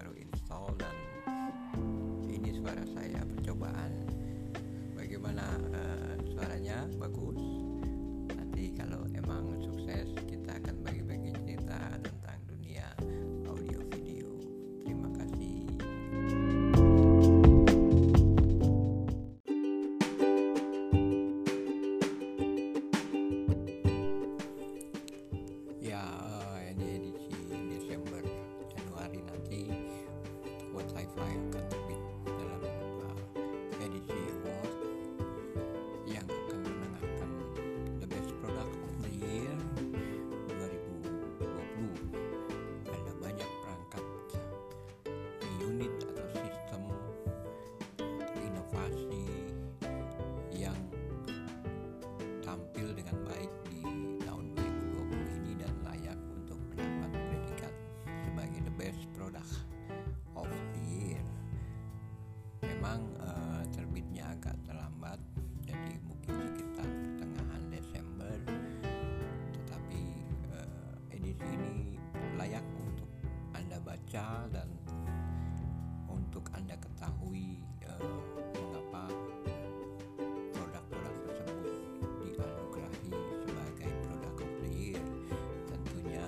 baru install dan ini suara saya percobaan. Bagaimana uh, suaranya? Bagus. layak be. Memang eh, terbitnya agak terlambat, jadi mungkin sekitar pertengahan Desember. Tetapi eh, edisi ini layak untuk Anda baca dan untuk Anda ketahui eh, mengapa produk-produk tersebut dianugerahi sebagai produk of the year tentunya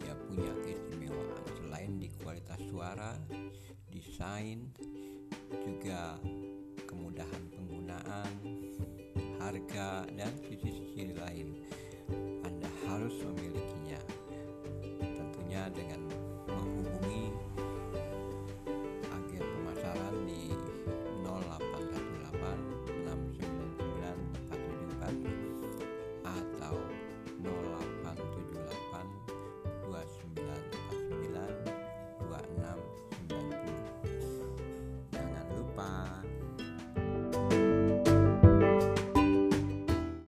dia punya keistimewaan selain di kualitas suara desain juga kemudahan penggunaan harga dan sisi-sisi lain. Anda harus memilikinya. Tentunya dengan